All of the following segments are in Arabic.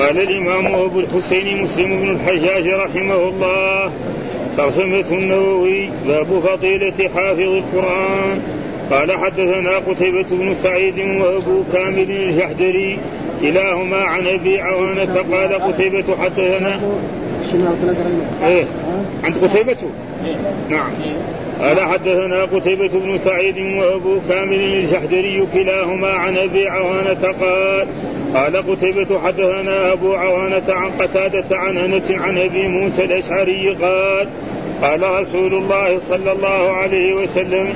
قال الإمام أبو الحسين مسلم بن الحجاج رحمه الله ترجمة النووي باب فضيلة حافظ القرآن. قال حدثنا قتيبة بن سعيد وأبو كامل الجحدري كلاهما عن أبي عوانة. قال قتيبة حدثنا إيه عند قتيبة؟ نعم. قال حدثنا قتيبة بن سعيد وأبو كامل الجحدري كلاهما عن أبي عوانة. قال قال قتيبة حدثنا أبو عوانة عن قتادة عن أنس عن أبي موسى الأشعري قال قال رسول الله صلى الله عليه وسلم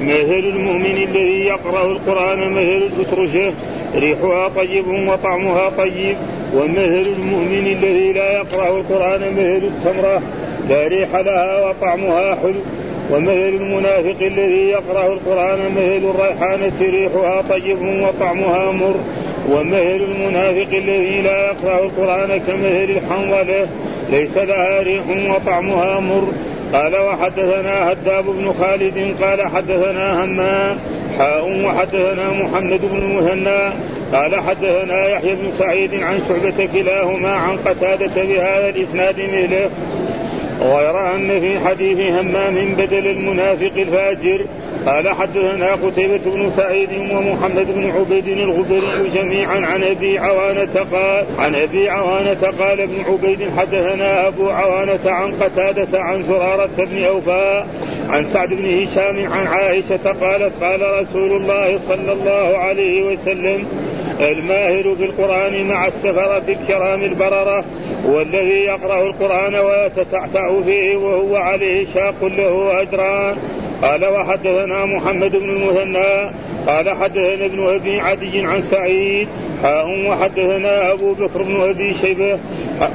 مثل المؤمن الذي يقرأ القرآن مثل الأترجة ريحها طيب وطعمها طيب ومثل المؤمن الذي لا يقرأ القرآن مثل التمرة لا ريح لها وطعمها حلو ومثل المنافق الذي يقرأ القرآن مثل الريحانة ريحها طيب وطعمها مر. ومثل المنافق الذي لا يقرأ القرآن كمثل الحنظلة ليس لها ريح وطعمها مر. قال وحدثنا هداب بن خالد قال حدثنا همام حاء وحدثنا محمد بن المثنى. قال حدثنا يحيى بن سعيد عن شعبة كلاهما عن قتادة بهذا الإسناد مثله غير أن في حديث همام بدل المنافق الفاجر قال حدثنا قتيبة بن سعيد ومحمد بن عبيد الغبري جميعا عن أبي عوانة قال عن أبي عوانة قال ابن عبيد حدثنا أبو عوانة عن قتادة عن زرارة بن اوفاء عن سعد بن هشام عن عائشة قالت قال رسول الله صلى الله عليه وسلم الماهر بالقرآن مع السفرة الكرام البررة والذي يقرأ القرآن ويتتعتع فيه وهو عليه شاق له أجران. قال وحدثنا محمد بن المثنى قال حدثنا ابن أبي عدي عن سعيد حاء وحدثنا أبو بكر بن أبي شيبة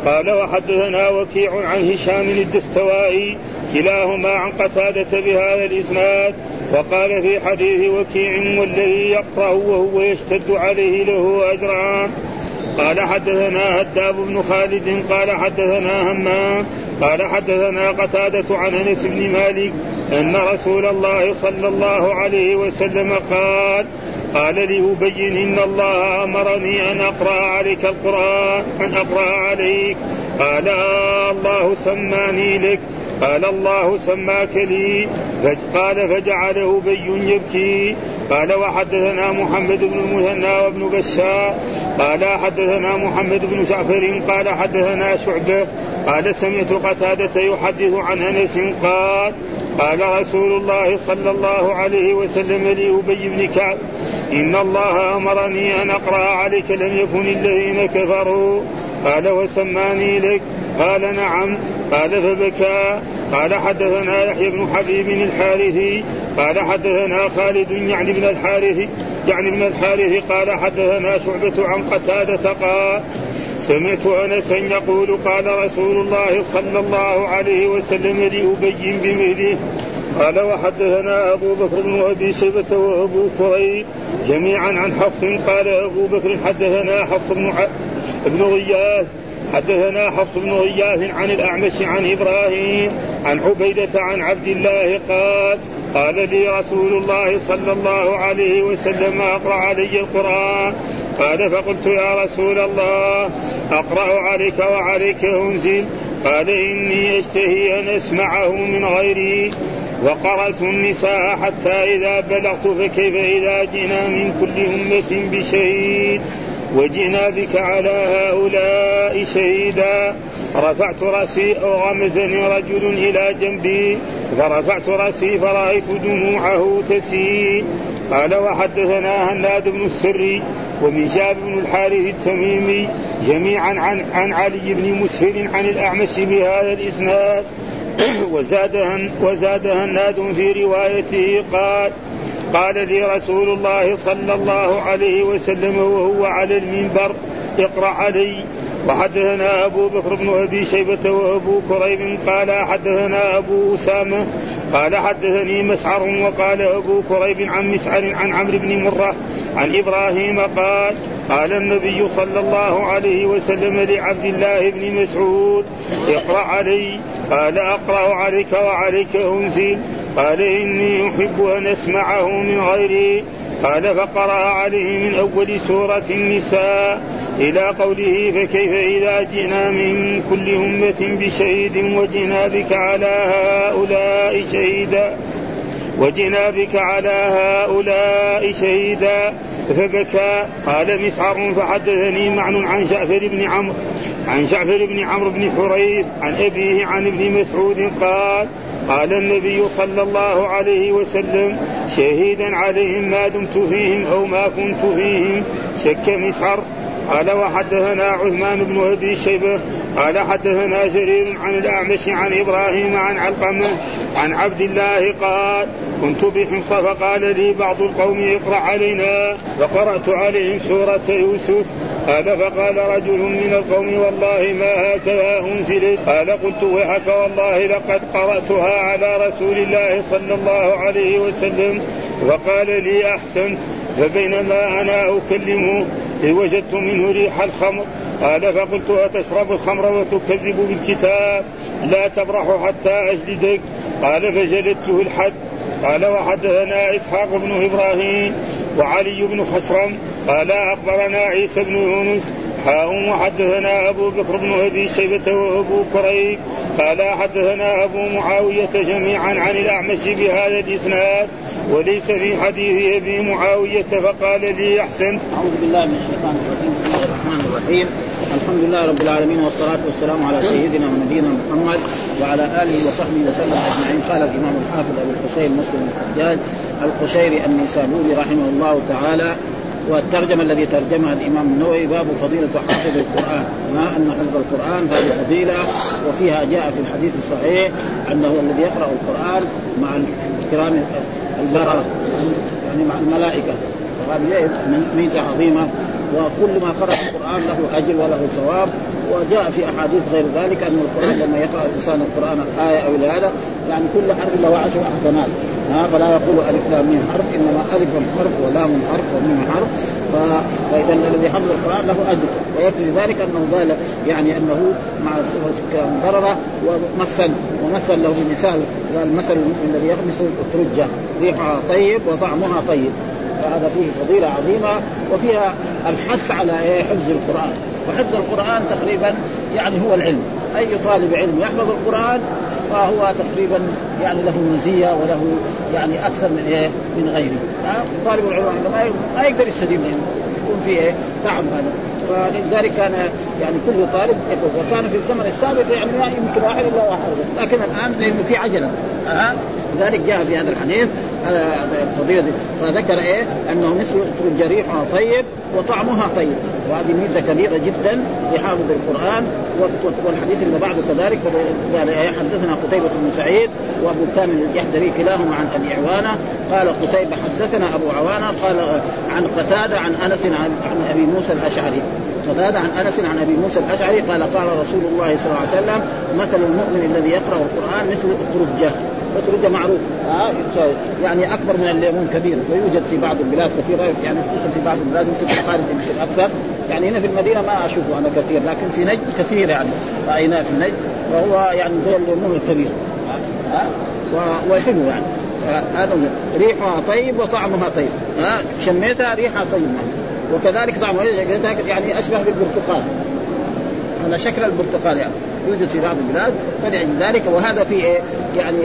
قال وحدثنا وكيع عن هشام الدستوائي كلاهما عن قتادة بهذا الإسناد وقال في حديث وكيع والذي يقرأ وهو يشتد عليه له أجران. قال حدثنا هداب بن خالد قال حدثنا همام قال حدثنا قتادة عن أنس بن مالك أن رسول الله صلى الله عليه وسلم قال قال لأبين إن الله أمرني أن أقرأ عليك القرآن أن أقرأ عليك. قال آه الله سماني لك. قال الله سماك لي. قال فجعل أبي يبكي. قال وحدثنا محمد بن المثنى وابن بشار. قال حدثنا محمد بن جعفر. قال حدثنا شعبة. قال سمعت قتادة يحدث عن أنس. قال قال رسول الله صلى الله عليه وسلم لأبي بن كعب. إن الله أمرني أن أقرأ عليك. لم يكن الذين كفروا. قال وسماني لك. قال نعم. قال فبكى. قال حدثنا يحيى بن حبيب الحارثي. قال حدثنا خالد يعني بن الحارث يعني بن الحارث قال حدثنا شعبة عن قتادة قال سمعت انسا يقول قال رسول الله صلى الله عليه وسلم لأبي بمثله قال وحدثنا أبو بكر بن أبي شيبة وأبو كريب جميعا عن حفص. قال أبو بكر حدثنا حفص بن غياث. حدثنا حفص بن غياث عن الأعمش عن إبراهيم عن عبيدة عن عبد الله قال قال لي رسول الله صلى الله عليه وسلم أقرأ علي القرآن؟ قال فقلت يا رسول الله أقرأ عليك وعليك أنزل. قال إني أشتهي أن أسمعه من غيري. وقرأت النساء حتى إذا بلغت فكيف إذا جئنا من كل أمة بشهيد؟ وجئنا بك على هؤلاء شهيدا. رفعت رأسي أو غمزني رجل إلى جنبي. فرفعت رأسي فرأيت دموعه تسيل قال وحدثنا هناد بن السري ومشاب بن الحارث التميمي جميعا عن عن علي بن مسهر عن الأعمش بهذا الإسناد. وزاد وزاد هناد في روايته قال قال لي رسول الله صلى الله عليه وسلم وهو على المنبر اقرأ علي. وحدثنا أبو بكر بن أبي شيبة وأبو كريب قال حدثنا أبو أسامة قال حدثني مسعر وقال أبو كريب عن مسعر عن عمرو بن مرة عن إبراهيم قال قال النبي صلى الله عليه وسلم لعبد الله بن مسعود اقرأ علي. قال أقرأ عليك وعليك أنزل. قال إني أحب أن أسمعه من غيري. قال فقرأ عليه من أول سورة النساء إلى قوله فكيف إذا جئنا من كل أمة بشهيد وجئنا بك على هؤلاء شهيدا وجئنا بك على هؤلاء شهيدا فبكى قال مسعر فحدثني معن عن شعفر بن عمرو عن شعفر بن عمرو بن حريث عن أبيه عن ابن مسعود قال قال النبي صلى الله عليه وسلم شهيدا عليهم ما دمت فيهم أو ما كنت فيهم شك مسعر قال وحدثنا عثمان بن أبي شيبة. قال حدثنا جرير عن الأعمش عن إبراهيم عن علقمة عن عبد الله قال كنت بحمص فقال لي بعض القوم اقرأ علينا. فقرات عليهم سورة يوسف. قال فقال رجل من القوم والله ما هكذا أنزلت. قال قلت ويحك والله لقد قرأتها على رسول الله صلى الله عليه وسلم وقال لي أحسنت فبينما أنا اكلمه وجدت منه ريح الخمر. قال فقلت أتشرب الخمر وتكذب بالكتاب؟ لا تبرح حتى أجلدك. قال فجلدته الحد. قال وحدثنا إسحاق بن إبراهيم وعلي بن خسرم قال أخبرنا عيسى بن يونس حاء وحدثنا أبو بكر بن أبي شيبة وأبو كريب قال حدثنا أبو معاوية جميعا عن الأعمش بهذا الإسناد وليس في حديث أبي معاوية فقال لي أحسن. أعوذ بالله من الشيطان الرجيم بسم الله الرحمن الرحيم. الحمد لله رب العالمين والصلاة والسلام على سيدنا ونبينا محمد وعلى آله وصحبه وسلم أجمعين. قال الإمام الحافظ أبو الحسين مسلم الحجاج القشيري النيسابوري رحمه الله تعالى والترجمة الذي ترجمها الإمام النووي باب فضيلة حافظ القرآن. ما أن حفظ القرآن؟ هذه فضيلة وفيها جاء في الحديث الصحيح أنه الذي يقرأ القرآن مع الكرام البررة يعني مع الملائكة. وهذه ميزة عظيمة وكل ما قرأ القرآن له أجر وله ثواب. وجاء في أحاديث غير ذلك أن القرآن لما يقرأ الإنسان القرآن الآية أو هذا يعني كل حرف له عشر حسنات ها فلا يقول ألف لام ميم حرف إنما ألف حرف ولام حرف وميم حرف. فإذا الذي حفظ القرآن له أجر. ويكفي ذلك أنه قال يعني أنه مع صفة ضرره ومثل ومثل له بمثال قال مثل الذي يغمس الترجة ريحها طيب وطعمها طيب. فهذا فيه فضيلة عظيمة وفيها الحث على حفظ القرآن. وحفظ القرآن تقريبا يعني هو العلم. أي طالب علم يحفظ القرآن فهو تقريبا يعني له مزية وله يعني أكثر من إيه؟ من غيره. طالب العلم ما يقدر يستدين يكون فيه إيه؟ تعب هذا. فلذلك كان يعني كل طالب وكان في الزمن السابق يعني ما يمكن واحد إلا واحد. لكن الآن لأنه في عجلة. أه؟ لذلك جاء في هذا الحديث فضيلة فذكر إيه؟ أنه مثل جريحها طيب وطعمها طيب. وهذه ميزة كبيرة جدا لحافظ القرآن والحديث اللي بعده كذلك. قال إيه؟ حدثنا قتيبة بن سعيد وأبو كامل الجحدري كلاهما عن أبي عوانة. قال قتيبة حدثنا أبو عوانة قال عن قتادة عن أنس عن, عن أبي موسى الأشعري. قتادة عن أنس عن أبي موسى الأشعري قال قال رسول الله صلى الله عليه وسلم مثل المؤمن الذي يقرأ القرآن مثل الترجة. الترجه معروف. يعني أكبر من الليمون كبير. ويوجد في بعض البلاد كثيرة يعني خصوصا في بعض البلاد يمكن في الخارج يمكن أكثر. يعني هنا في المدينة ما أشوفه أنا كثير لكن في نجد كثير يعني. رأيناه في النجد وهو يعني زي الليمون الكبير. ها وحلو يعني. هذا ريحها طيب وطعمها طيب. ها شميتها ريحها طيب وكذلك طعمها يعني أشبه بالبرتقال. على شكل البرتقال يعني. يوجد في بعض البلاد فلأجل ذلك وهذا في إيه؟ يعني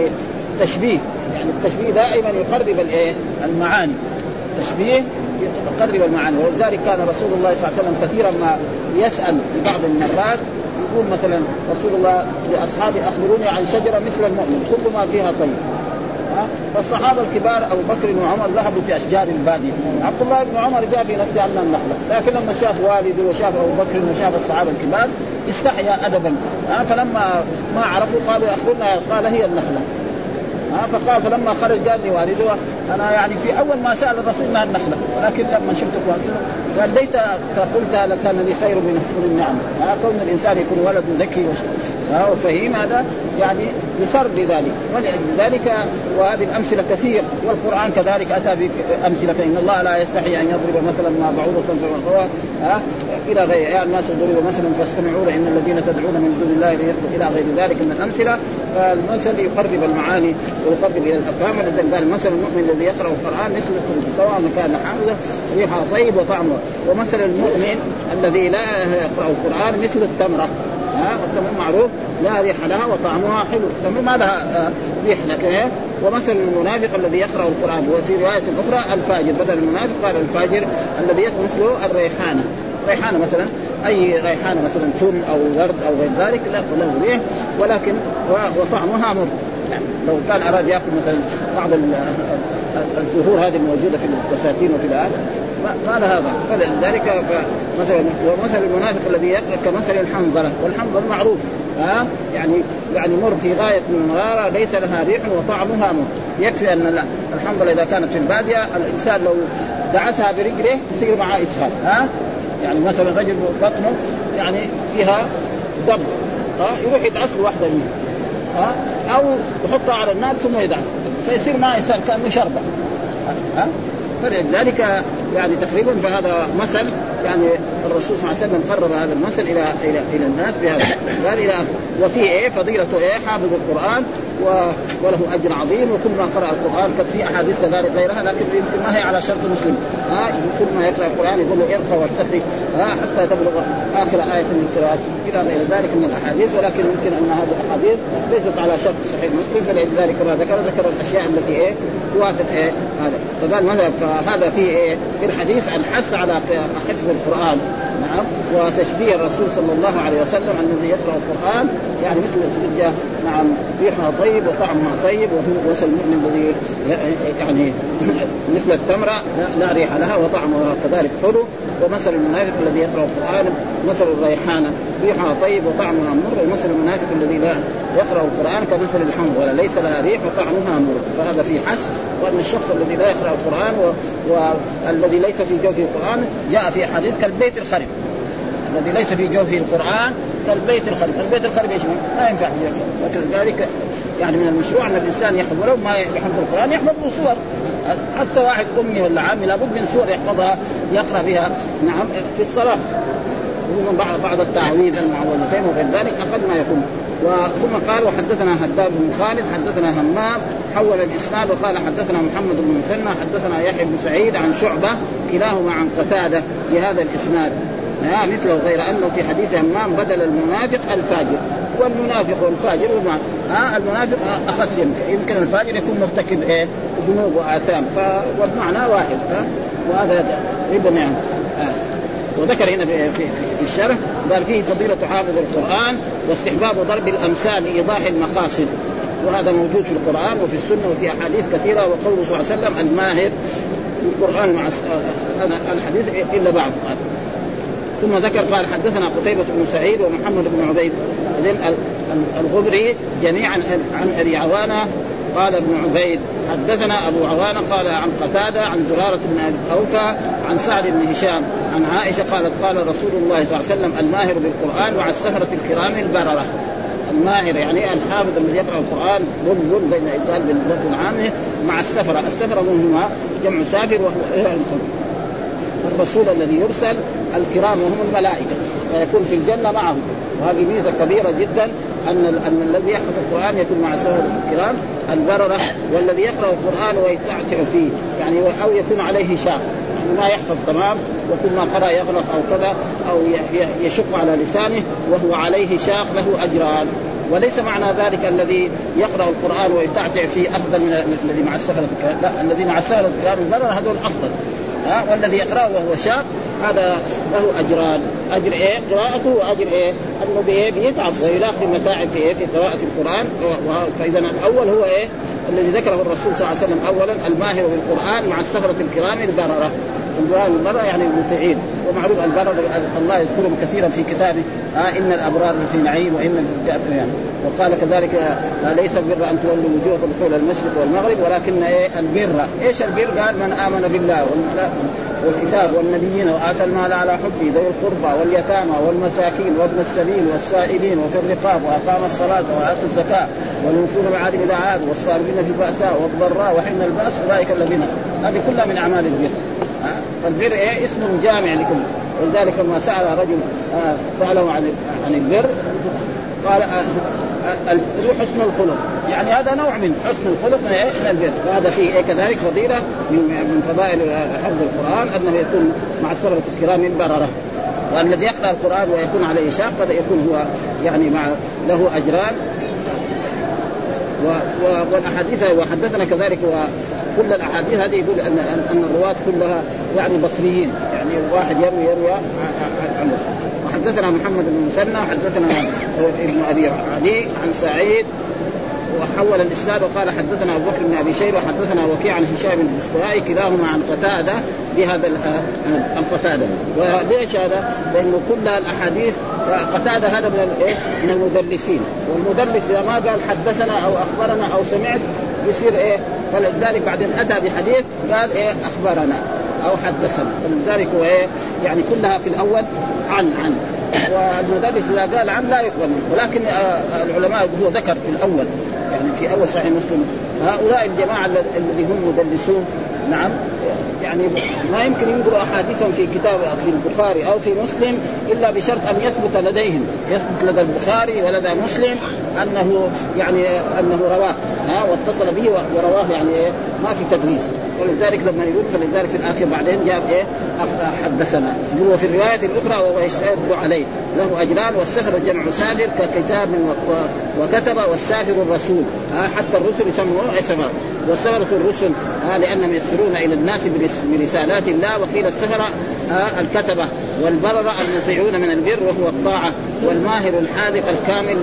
تشبيه. يعني التشبيه دائما يقرب الايه المعاني. تشبيه يقرب المعاني. ولذلك كان رسول الله صلى الله عليه وسلم كثيرا ما يسأل في بعض المرات يقول مثلا رسول الله لأصحابه أخبروني عن شجرة مثل المؤمن كل ما فيها طيب. فالصحابة الكبار أبو بكر وعمر ذهبوا في أشجار البادية. عبد الله بن عمر جاء في نفسه عنا النخله لكن لما شاف والده وشاف أبو بكر وشاف الصحابة الكبار استحيا ادبا. فلما ما عرفوا قالوا اخبرنا قال هي النخلة. ها فقال فلما خرج لي والده أنا يعني في أول ما سأل الرسول انها النخلة ولكن لما شفتك قال ليت قلت لكان لي خير من النعم. ها كون الإنسان يكون ولد ذكي وفهيم هذا يعني يسر بذلك ولذلك وهذه الأمثلة كثير والقرآن كذلك أتى بامثله فإن الله لا يستحي أن يضرب مثلا ما بعوضة فوقها ها إلى غير يا الناس ضرب مثلا فاستمعوا ان الذين تدعون من دون الله إلى غير ذلك من الأمثلة فالمثل يقرب المعاني. ويقرب إلى الأفهام. ولذلك قال مثل المؤمن الذي يقرأ القرآن مثل سواء كان حامدا ريحها طيب وطعمه. ومثل المؤمن الذي لا يقرأ القرآن مثل التمره ها والتمر معروف لا ريح لها وطعمها حلو. التمر ما لها آه، ريح لكن؟ ومثل المنافق الذي يقرأ القرآن وفي رواية أخرى الفاجر. بدل المنافق قال الفاجر الذي يقرأ مثله الريحانة. ريحانة مثلا أي ريحانة مثلا فل أو ورد أو غير ذلك لا له ريح ولكن وطعمها مر. يعني لو كان أراد ياكل مثلا بعض الزهور هذه الموجودة في البساتين وفي ما هذا فلذلك مثلا ومثل المنافق الذي يقرا كمثل الحنظلة والحنظلة معروف ها؟ يعني يعني مر في غاية من المراره ليس لها ريح وطعمها مر. يكفي أن الحنظلة إذا كانت في البادية الإنسان لو دعسها برجله يصير معها إسهال ها؟ يعني مثلا رجل بطنه يعني فيها دم ها؟ يروح يدعس له واحدة منها. ها؟ أو يحطها على النار ثم يدعس. فيصير معها اسهال كانه شربه ها؟ فلذلك يعني تقريبا فهذا مثل يعني الرسول صلى الله عليه وسلم قرب هذا المثل إلى إلى إلى الناس بهذا. قال إلى وفي إيه؟ فضيلة إيه؟ حافظ القرآن. وله أجر عظيم وكل ما قرأ القرآن كان في أحاديث كذلك غيرها لكن يمكن ما هي على شرط مسلم. ها كل ما يقرأ القرآن يقول له ارقى وارتقي حتى تبلغ آخر آية من القراءات إلى غير ذلك من الأحاديث ولكن يمكن أن هذه الأحاديث ليست على شرط صحيح مسلم فلذلك ما ذكر ذكر الأشياء التي إيه توافق إيه هذا. فقال ماذا؟ فهذا في إيه في الحديث الحث على حفظ القرآن. نعم وتشبيه الرسول صلى الله عليه وسلم الذي يقرأ القرآن يعني مثل الزوجه نعم ريحها طيب وطعمها طيب مثل المؤمن الذي يعني مثل التمرة لا ريح لها وطعمها كذلك حلو ومثل المنافق الذي يقرأ القرآن مثل الريحانة ريحها طيب وطعمها مر ومثل المنافق الذي لا يقرأ القرآن كمثل الحمض ولا ليس لها ريح وطعمها مر فهذا في حس وأن الشخص الذي لا يقرأ القرآن والذي ليس في جوفه القرآن جاء في حديث كالبيت الخرب الذي ليس في جوفه القرآن كالبيت الخرب، البيت الخرب إيش ما ينفع فيه ذلك يعني من المشروع أن الإنسان يحفظ ولو ما يحفظ القرآن يحفظ له صور. حتى واحد أمي ولا عامي لابد من سور يحفظها يقرأ بها. نعم في الصلاة. ومن بعض بعض التعويذ المعوذتين وغير ذلك أقل ما يكون. ثم قال وحدثنا هداد بن خالد حدثنا همام حول الإسناد وقال حدثنا محمد بن مثنى حدثنا يحيى بن سعيد عن شعبة كلاهما عن قتادة بهذا الإسناد. آه مثله غير أنه في حديث همام بدل المنافق الفاجر. والمنافق والفاجر وما آه المنافق أخص يمكن. يمكن الفاجر يكون مرتكب إيه؟ ذنوب وآثام. والمعنى واحد آه وهذا ابن يعني. آه. وذكر هنا في في, في الشرح قال فيه فضيلة حافظ القرآن واستحباب ضرب الأمثال لإيضاح المقاصد. وهذا موجود في القرآن وفي السنة وفي أحاديث كثيرة وقوله صلى الله عليه وسلم الماهر القرآن مع الحديث إلا بعض. ثم ذكر قال حدثنا قتيبة بن سعيد ومحمد بن عبيد الغبري جميعا عن أبي عوانة. قال ابن عبيد حدثنا أبو عوانة قال عن قتادة عن زرارة بن أوفى عن سعد بن هشام عن عائشة قالت قال رسول الله صلى الله عليه وسلم الماهر بالقرآن مع السفره الكرام البررة. الماهر يعني الحافظ الذي يقرأ القرآن بل زي ما يقال باللفظ العامه مع السفرة، السفرة هم جمع سافر وهو الرسول الذي يرسل الكرام وهم الملائكة ويكون في الجنة معهم. وهذه ميزة كبيرة جدا أن أن الذي يحفظ القرآن يكون مع سهر الكرام البررة والذي يقرأ القرآن ويتعتع فيه يعني أو يكون عليه شاق. يعني ما يحفظ تمام وكل ما قرأ يغلط أو كذا أو يشق على لسانه وهو عليه شاق له أجران. وليس معنى ذلك الذي يقرأ القرآن ويتعتع فيه أفضل من الذي مع السفره الكرام لا الذي مع السفره الكرام البررة هذول أفضل. ها والذي يقراه وهو شاق هذا له أجران. أجر إيه؟ قراءته وأجر إيه؟ أنه بإيه؟ بيتعب. ويلاقي متاعب في إيه؟ في قراءة القرآن. فإذا الأول هو إيه؟ الذي ذكره الرسول صلى الله عليه وسلم اولا الماهر بالقرآن مع السفره الكرام البررة. البر البر يعني المطيعين ومعروف البر الله يذكرهم كثيرا في كتابه. آه إن الأبرار في نعيم وإن في يعني. وقال كذلك آه ليس البر أن تولوا وجوهكم قبل المشرق والمغرب ولكن إيه البر. إيش البر؟ قال من آمن بالله والكتاب والنبيين وآتى المال على حبه ذوي القربى واليتامى والمساكين وابن السبيل والسائلين وفي الرقاب وأقام الصلاة وآتى الزكاة والموفون بعهد اذا عادوا والصابرين في الباساء والضراء وحين البأس أولئك الذين هذه كلها من أعمال البر. فالبر إيه؟ اسم جامع لكل ولذلك لما سأل رجل آه سأله عن عن البر قال آه البر حسن الخلق. يعني هذا نوع من حسن الخلق من, إيه؟ من البر. وهذا فيه إيه؟ كذلك فضيلة من, فضائل حفظ القرآن أنه يكون مع السبره الكرام البرره والذي يقرأ القرآن ويكون عليه شاق قد يكون هو يعني مع له أجران. والأحاديث وحدثنا كذلك وكل الأحاديث هذه يقول ان ان الرواة كلها يعني بصريين يعني واحد يروي يروي عنه وحدثنا محمد بن مسنى حدثنا ابن أبي علي عن سعيد وحول الاسناد وقال حدثنا أبو بكر بن أبي شيبة حدثنا وكيع عن هشام بن الاستوائي كلاهما عن قتادة بهذا عن قتادة وليش هذا؟ لأنه كل الأحاديث قتادة هذا من الايه؟ من المدرسين والمدرس إذا ما قال حدثنا أو أخبرنا أو سمعت يصير إيه؟ فلذلك بعدين أتى بحديث قال إيه أخبرنا أو حدثنا فلذلك هو إيه؟ يعني كلها في الأول عن عن والمدرس إذا قال عن لا يقبل ولكن العلماء هو ذكر في الأول يعني في أول صحيح مسلم هؤلاء الجماعة الذي هم مدلسون نعم يعني ما يمكن ينقلوا أحاديثهم في كتاب في البخاري أو في مسلم إلا بشرط أن يثبت لديهم يثبت لدى البخاري ولدى مسلم أنه يعني أنه رواه ها واتصل به ورواه يعني ما في تدريس ولذلك لما يقول فلذلك في الآخر بعدين جاب إيه؟ حدثنا. يقول وفي الرواية الأخرى وهو يشهد عليه. له اجران والسفر جمع سافر ككتاب وكتب والسافر الرسول. حتى الرسل يسموه سفر. والسفرة الرسل لأنهم يسفرون إلى الناس برسالات الله وقيل السفر الكتبه والبرره المطيعون من البر وهو الطاعة والماهر الحاذق الكامل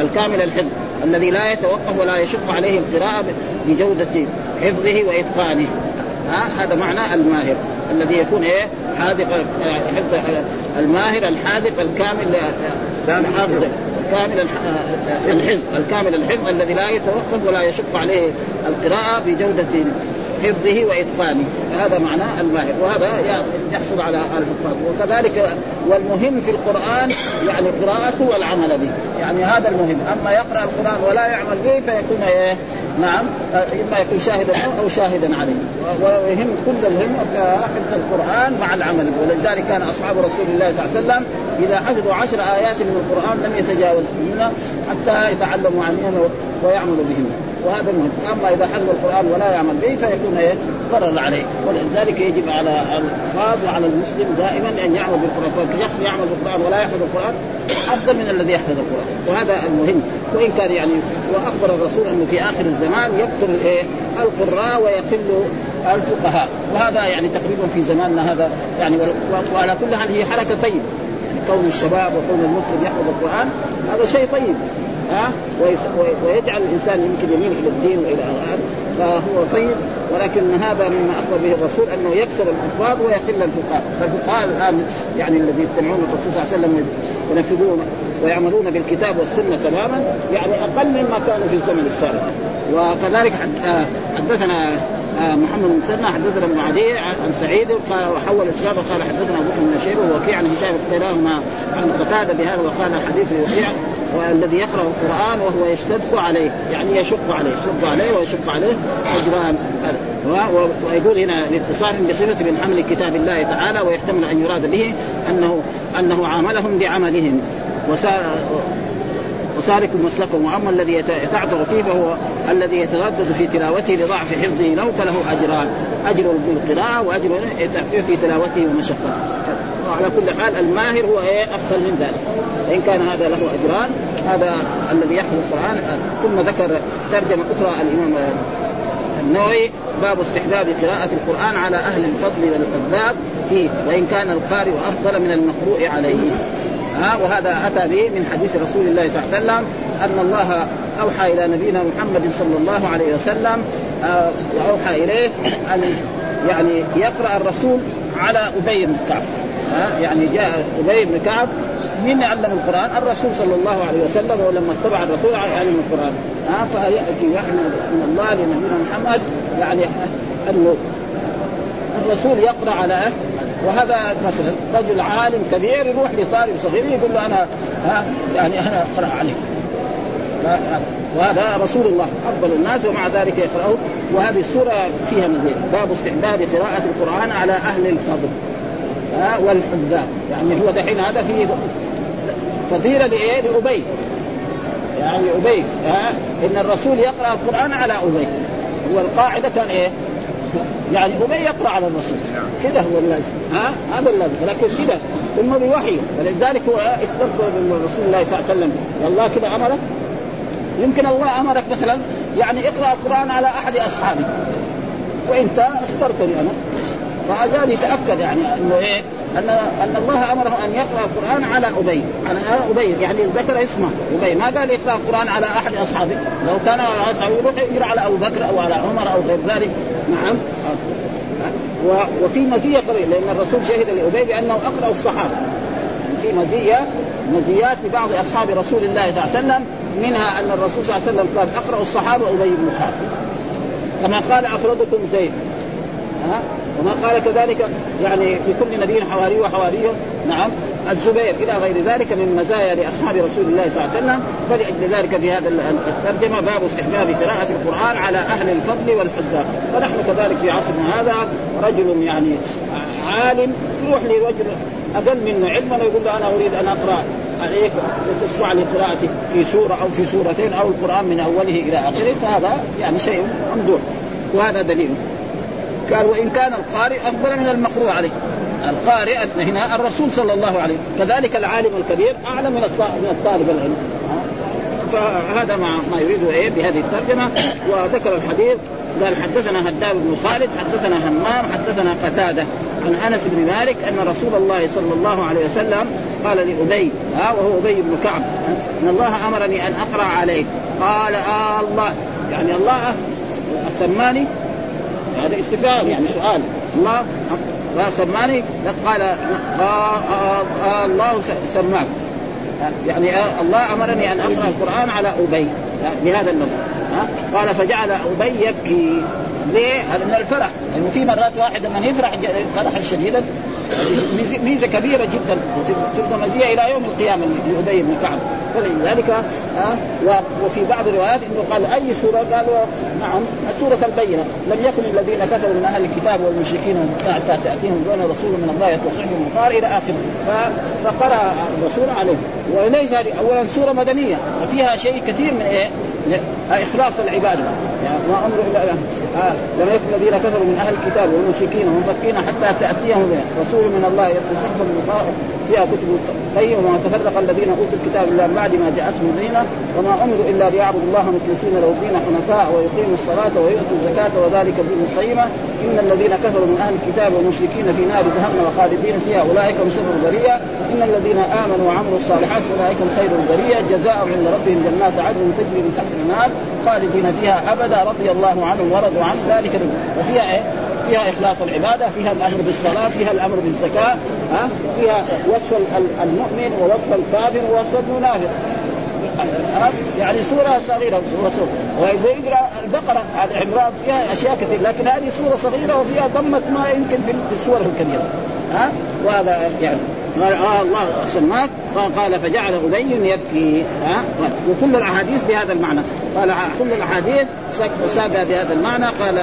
الكامل الحفظ الذي لا يتوقف ولا يشق عليه القراءة بجودة حفظه وإتقانه. ها؟ هذا معنى الماهر. الذي يكون إيه؟ حاذق الماهر الحاذق الكامل الحافظ الكامل الحفظ. الكامل الحفظ الذي لا يتوقف ولا يشق عليه القراءة بجودة حفظه واتقانه هذا معناه الماهر. وهذا يحصل على الحفاظ وكذلك والمهم في القرآن يعني قراءته والعمل به. يعني هذا المهم. أما يقرأ القرآن ولا يعمل به فيكون إيه؟ نعم. إما يكون شاهدا أو شاهدا عليه. ويهم كل الهم حفظ القرآن مع العمل ولذلك كان أصحاب رسول الله صلى الله عليه وسلم إذا حفظوا عشر آيات من القرآن لم يتجاوز منها حتى يتعلموا عنهن ويعملوا بهن. وهذا مهم أما إذا حفظ القرآن ولا يعمل به فيكون إيه؟ ضرر عليه. ولذلك يجب على الحافظ وعلى المسلم دائما أن يعمل بالقرآن. فشخص يعمل بالقرآن ولا يحفظ القرآن أفضل من الذي يحفظ القرآن. وهذا المهم. وإن كان يعني وأخبر الرسول أنه في آخر الزمان يكثر إيه؟ القراء ويقل الفقهاء. وهذا يعني تقريبا في زماننا هذا يعني وعلى كل حال هي حركة طيبة. يعني كون الشباب وكون المسلم يحفظ القرآن هذا شيء طيب. ويجعل الإنسان يمكن يميل إلى الدين وإلى هذا فهو طيب. ولكن هذا مما أخبر به الرسول أنه يكثر الحفاظ ويقل الفقهاء، فالفقهاء الآن يعني الذي يتبعون الرسول صلى الله عليه وسلم ينفذون ويعملون بالكتاب والسنة تماما يعني أقل مما كانوا في الزمن السابق. وكذلك حدثنا محمد بن مسنى حدثنا ابن عدي عن سعيد قال وحول الإسلام قال حدثنا أبو بكر بن شيبة ووكيع عن هشام كلاهما عن قتادة بهذا وقال حديث وكيع والذي يقرأ القرآن وهو يشتد عليه يعني يشق عليه يشق عليه ويشق عليه أجران. ويقول هنا لاتصال بصفة من حمل كتاب الله تعالى ويحتمل أن يراد به انه أنه عاملهم بعملهم. وسالك مسلكهم واما الذي يتعثر فيه فهو الذي يتردد في تلاوته لضعف حفظه له فله أجران. أجر بالقراءه وأجر في تلاوته ومشقته. وعلى كل حال الماهر هو إيه؟ أفضل من ذلك. وان كان هذا له أجران هذا الذي يحفظ القرآن. ثم ذكر ترجمة أخرى الإمام النووي باب استحباب قراءة القرآن على أهل الفضل والأذاب فيه وإن كان القارئ أفضل من المقروء عليه. ها؟ وهذا أتى به من حديث رسول الله صلى الله عليه وسلم أن الله أوحى إلى نبينا محمد صلى الله عليه وسلم آه وأوحى إليه أن يعني يقرأ الرسول على أبي بن كعب. ها؟ يعني جاء أبي بن كعب من علم القرآن؟ الرسول صلى الله عليه وسلم ولما اتبع الرسول علم القرآن. ها؟ فيأتي وحي من الله لنبينا محمد يعني انه الرسول يقرأ على وهذا مثلا رجل عالم كبير يروح لطالب صغير يقول له أنا ها يعني أنا أقرأ عليك. وهذا رسول الله أفضل الناس ومع ذلك يقرأه وهذه السورة فيها مزيد باب استحباب قراءة القرآن على أهل الفضل. ها والحزاب يعني هو دحين هذا فيه فضيلة لإيه؟ لأبي. يعني أبي ها إن الرسول يقرأ القرآن على أبي. هو القاعده كان إيه؟ يعني ابي يقرأ على الرسول كذا هو اللازم. ها؟ هذا اللازم. لكن كذا ثم بوحي فلذلك هو استغفر رسول الله صلى الله عليه وسلم. الله كذا أمرك؟ يمكن الله أمرك مثلا. يعني اقرأ القرآن على أحد أصحابك. وإنت اخترتني أنا. فهذا يتاكد يعني إنه إيه؟ أن أن الله أمره أن يقرأ القرآن على أبي على أبي يعني ذكر اسمه أبي. ما قال يقرأ القرآن على أحد أصحابه؟ لو كان أصحابه يروح يقرأ على أبو بكر أو على عمر أو غير ذلك. نعم. وفي مزية قليل لأن الرسول شهد لأبي بأنه أقرأ الصحابة. في مزية مزيات لبعض أصحاب رسول الله صلى الله عليه وسلم منها أن الرسول صلى الله عليه وسلم قال اقرا الصحابة أبي بن كما قال افرادكم زيد. ها؟ وما قال كذلك يعني لكل نبي حواري وحواري نعم. الزبير إلى غير ذلك من مزايا لأصحاب رسول الله صلى الله عليه وسلم. فلأجل ذلك في هذا الترجمة باب استحباب قراءة القرآن على أهل الفضل والحذاء فنحن كذلك في عصرنا هذا رجل يعني عالم يروح لرجل أقل منه علما ويقول له أنا أريد أن أقرأ عليك وتشرع لي قراءتي في سورة أو في سورتين أو القرآن من أوله إلى آخره. فهذا يعني شيء ممدوح. وهذا دليل. قال وإن كان القارئ افضل من المقروء عليه. القارئ هنا الرسول صلى الله عليه كذلك العالم الكبير اعلى من من الطالب العلم. فهذا ما ما يريده إيه؟ بهذه الترجمة. وذكر الحديث قال حدثنا هداب بن خالد حدثنا همام حدثنا قتادة عن أنس بن مالك أن رسول الله صلى الله عليه وسلم قال لأبي ها؟ وهو أبي بن كعب إن الله أمرني أن أقرأ عليك قال آه الله يعني الله سماني هذا استفهام يعني سؤال. الله سماني قال آه آه آه الله سماك. يعني الله أمرني أن أقرأ القرآن على أبي بهذا النص. قال فجعل أبي يبكي. ليه؟ من الفرح لأنه في مرات واحد لما يفرح فرحا شديدا. ميزه كبيرة جدا. تبقى مزيه إلى يوم القيامة لابي بن كعب. فلذلك آه وفي بعض الروايات إنه قال أي سورة؟ قالوا نعم سوره البينة. لم يكن الذين كفروا من أهل الكتاب والمشركين حتى تأتيهم دون رسول من الله يتصحهم القار إلى آخره. فقرأ الرسول عليه. وليس هذه اولا سورة مدنية وفيها شيء كثير من إيه؟ إخلاص العبادة. يعني ما أمر الا آه لم يكن الذين كفروا من أهل الكتاب والمشركين منفكين حتى تأتيهم رسول من الله يتلو صحفا فيها كتب قيم وما تفرق الذين أوتوا الكتاب إلا من بعد ما جاءتهم البينه وما أمروا إلا ليعبدوا الله مخلصين له الدين حنفاء ويقيموا الصلاة ويؤتوا الزكاة وذلك الدين القيمة. إن الذين كفروا من أهل الكتاب والمشركين في نار جهنم خالدين فيها. أولئك هم شر البرية. إن الذين آمنوا وعملوا الصالحات أولئك هم خير البرية. جزاء عند ربهم جنات عدن تجري من تحت النار خالدين فيها أبدا. رضي الله عنهم ورضوا عن ذلك وفيها إيه؟ فيها إخلاص العبادة، فيها الأمر بالصلاة، فيها الأمر بالزكاة، ها؟ فيها وصف المؤمن ووصف الكافر ووصف المنافق. يعني سورة صغيرة وإذا يقرأ البقرة على عمران فيها أشياء كثيرة لكن هذه سورة صغيرة وفيها ضمة ما يمكن في السور الكبيرة. ها؟ وهذا يعني. آه الله سماك قال فجعل ابي يبكي. ها؟ وكل الأحاديث بهذا المعنى. قال كل الأحاديث ساق بهذا المعنى. قال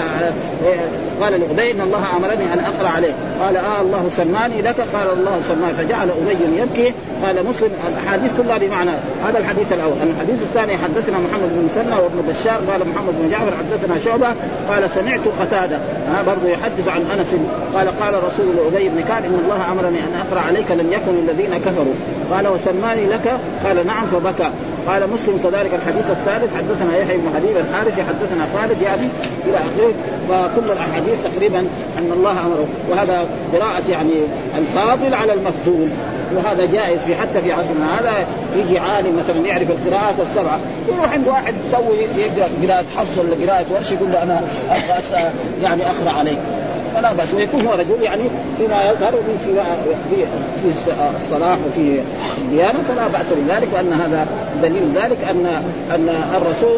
قال لابي إن الله أمرني أن أقرأ عليه. قال آه الله سماني لك. قال الله سماني. فجعل ابي يبكي. قال مسلم الأحاديث كلها بمعنى. هذا الحديث الأول. الحديث الثاني حدثنا محمد بن مسنى وابن بشار. قال محمد بن جعفر حدثنا شعبة. قال سمعت قتادة. ها برضه يحدث عن أنس. قال قال رسول ابي بن كعب إن الله أمرني أن أقرأ عليك لم يكن الذين كفروا. قال وسماني لك؟ قال نعم فبكى. قال مسلم كذلك الحديث الثالث حدثنا يحيى بن حبيب الحارثي حدثنا خالد يعني إلى آخره. فكل الأحاديث تقريبا أن الله أمره. وهذا قراءة يعني الفاضل على المفضول وهذا جائز في حتى في عصرنا. هذا يجي عالم مثلا يعرف القراءات السبعة. يروح عند واحد تو يقرأ قراءة حفص ولا قراءة ورش يقول له أنا يعني أقرأ عليك فلا بأس. ويكون هو رجل يعني فيما يظهر في في في الصلاح وفي الديانة فلا بأس بذلك وأن هذا دليل ذلك ان أن الرسول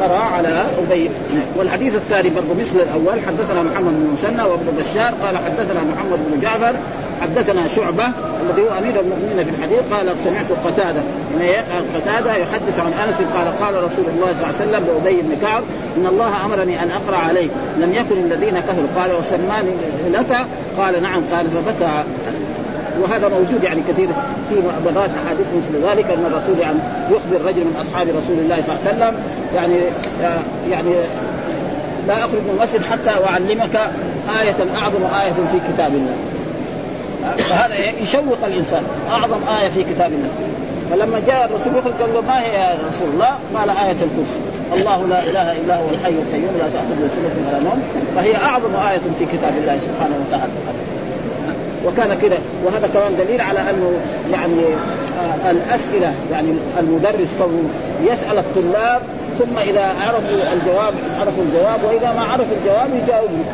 قرا على أبي. والحديث الثاني برضه مثل الأول. حدثنا محمد بن مسنى وابن بشار. قال حدثنا محمد بن جعفر. حدثنا شعبة الذي هو أمير المؤمنين في الحديث. قال سمعت قتادة. قتادة يحدث عن أنس. قال قال رسول الله صلى الله عليه وسلم لأبي بن كعب إن الله أمرني أن أقرأ عليك. لم يكن الذين كفروا قال وسماني لك؟ قال نعم. قال فبكى. وهذا موجود يعني كثير في بغات أحاديث مثل ذلك أن الرسول يعني يخبر رجل من أصحاب رسول الله صلى الله عليه وسلم يعني يعني لا أخرج من المسجد حتى أعلمك آية أعظم آية في كتاب الله. فهذا يشوق الإنسان أعظم آية في كتاب الله. فلما جاء الرسول يخرج قال له ما هي يا رسول الله؟ قال آية الكرسي. الله لا إله إلا هو الحي القيوم لا تأخذه سنة ولا نوم. فهي أعظم آية في كتاب الله سبحانه وتعالى. وكان كذا وهذا كمان دليل على أنه يعني آه الأسئلة يعني المدرس كونه يسأل الطلاب ثم إذا عرفوا الجواب عرفوا الجواب وإذا ما عرفوا الجواب يجاوبوا